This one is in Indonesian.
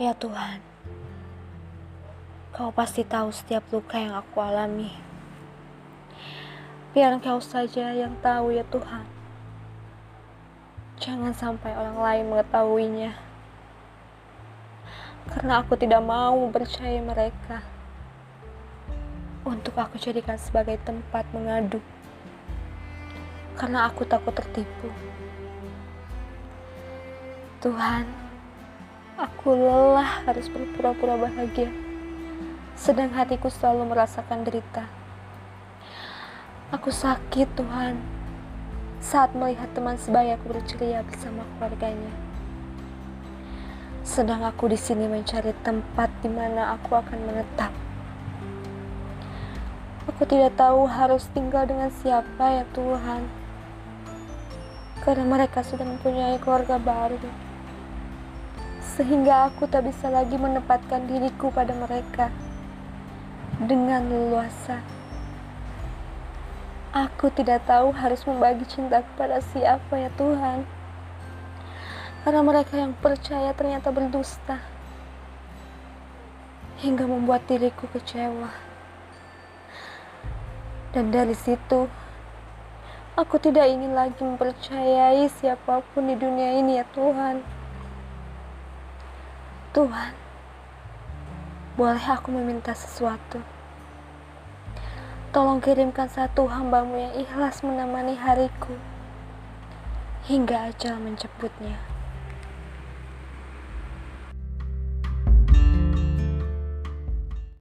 Ya Tuhan, Kau pasti tahu setiap luka yang aku alami. Biar Kau saja yang tahu ya Tuhan. Jangan sampai orang lain mengetahuinya. Karena aku tidak mau mempercayai mereka. Untuk aku jadikan sebagai tempat mengadu. Karena aku takut tertipu. Tuhan, aku lelah harus berpura-pura bahagia, sedang hatiku selalu merasakan derita. Aku sakit, Tuhan, saat melihat teman sebayaku berceria bersama keluarganya. Sedang aku di sini mencari tempat di mana aku akan menetap. Aku tidak tahu harus tinggal dengan siapa ya Tuhan. Karena mereka sudah mempunyai keluarga baru sehingga aku tak bisa lagi menempatkan diriku pada mereka dengan leluasa. Aku tidak tahu harus membagi cinta kepada siapa ya Tuhan. Karena mereka yang percaya ternyata berdusta. Hingga membuat diriku kecewa. Dan dari situ, aku tidak ingin lagi mempercayai siapa pun di dunia ini ya Tuhan. Tuhan, boleh aku meminta sesuatu? Tolong kirimkan satu hambamu yang ikhlas menemani hariku hingga ajal menjemputnya.